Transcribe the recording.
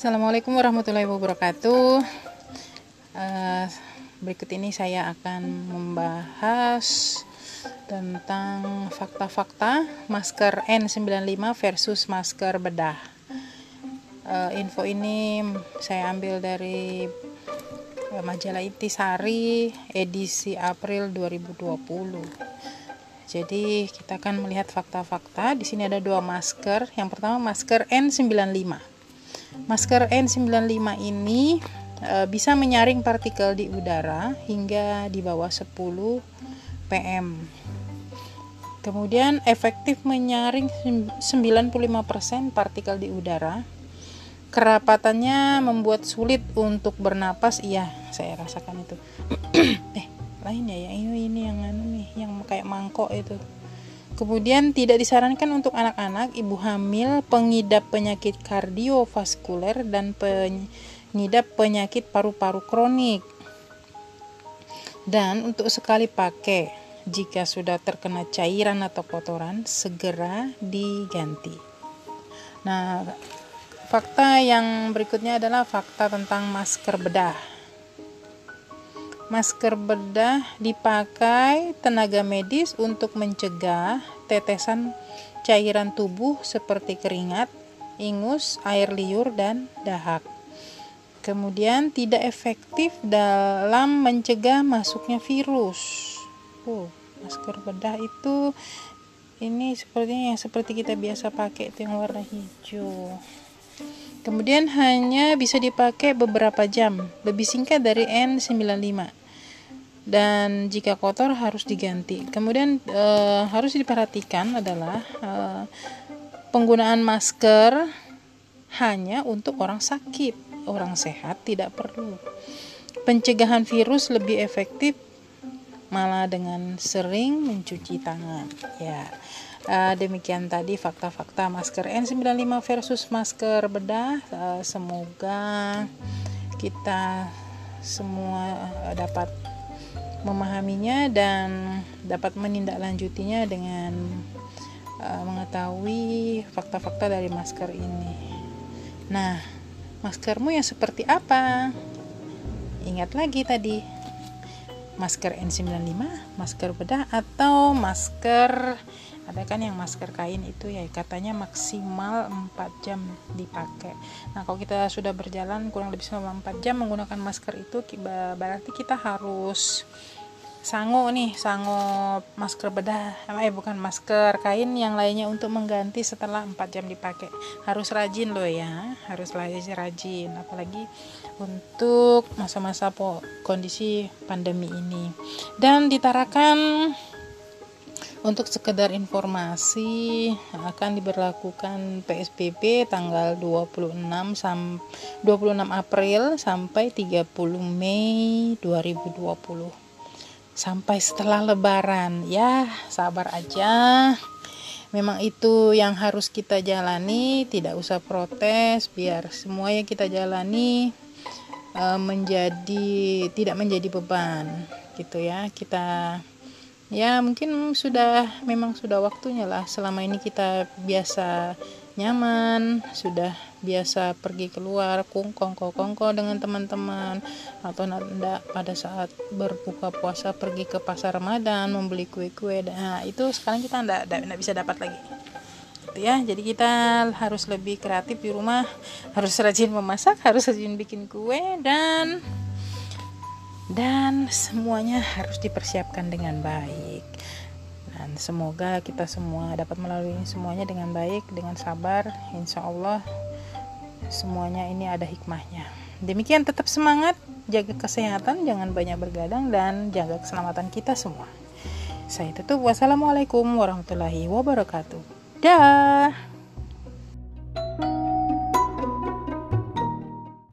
Assalamualaikum warahmatullahi wabarakatuh. Uh, berikut ini saya akan membahas tentang fakta-fakta masker N95 versus masker bedah. Uh, info ini saya ambil dari uh, majalah Intisari edisi April 2020. Jadi kita akan melihat fakta-fakta. Di sini ada dua masker. Yang pertama masker N95 Masker N95 ini e, bisa menyaring partikel di udara hingga di bawah 10 PM. Kemudian efektif menyaring 95% partikel di udara. Kerapatannya membuat sulit untuk bernapas. Iya, saya rasakan itu. eh, lain ya, ini ini yang anu nih, yang kayak mangkok itu. Kemudian tidak disarankan untuk anak-anak, ibu hamil, pengidap penyakit kardiovaskuler dan pengidap penyakit paru-paru kronik. Dan untuk sekali pakai, jika sudah terkena cairan atau kotoran, segera diganti. Nah, fakta yang berikutnya adalah fakta tentang masker bedah. Masker bedah dipakai tenaga medis untuk mencegah tetesan cairan tubuh seperti keringat, ingus, air liur, dan dahak. Kemudian tidak efektif dalam mencegah masuknya virus. Oh, masker bedah itu ini sepertinya yang seperti kita biasa pakai itu yang warna hijau. Kemudian hanya bisa dipakai beberapa jam, lebih singkat dari N95 dan jika kotor harus diganti. Kemudian e, harus diperhatikan adalah e, penggunaan masker hanya untuk orang sakit, orang sehat tidak perlu. Pencegahan virus lebih efektif malah dengan sering mencuci tangan. Ya. Uh, demikian tadi fakta-fakta masker N95 versus masker bedah. Uh, semoga kita semua dapat memahaminya dan dapat menindaklanjutinya dengan uh, mengetahui fakta-fakta dari masker ini. Nah, maskermu yang seperti apa? Ingat lagi tadi, masker N95, masker bedah atau masker ada kan yang masker kain itu ya katanya maksimal 4 jam dipakai. Nah kalau kita sudah berjalan kurang lebih selama 4 jam menggunakan masker itu berarti kita harus sangu nih sangu masker bedah eh bukan masker kain yang lainnya untuk mengganti setelah 4 jam dipakai. Harus rajin loh ya harus rajin apalagi untuk masa-masa kondisi pandemi ini. Dan ditarakan untuk sekedar informasi akan diberlakukan PSBB tanggal 26 sam 26 April sampai 30 Mei 2020. Sampai setelah lebaran. Ya, sabar aja. Memang itu yang harus kita jalani, tidak usah protes biar semua yang kita jalani uh, menjadi tidak menjadi beban gitu ya. Kita ya mungkin sudah memang sudah waktunya lah. Selama ini kita biasa nyaman sudah biasa pergi keluar kongko kongko dengan teman-teman. Atau nanda pada saat berbuka puasa pergi ke pasar Ramadan membeli kue-kue. Nah itu sekarang kita ndak bisa dapat lagi. Gitu ya. Jadi kita harus lebih kreatif di rumah. Harus rajin memasak harus rajin bikin kue dan dan semuanya harus dipersiapkan dengan baik. Dan semoga kita semua dapat melalui semuanya dengan baik dengan sabar. Insya Allah semuanya ini ada hikmahnya. Demikian tetap semangat jaga kesehatan jangan banyak bergadang dan jaga keselamatan kita semua. Saya tutup wassalamualaikum warahmatullahi wabarakatuh. Dah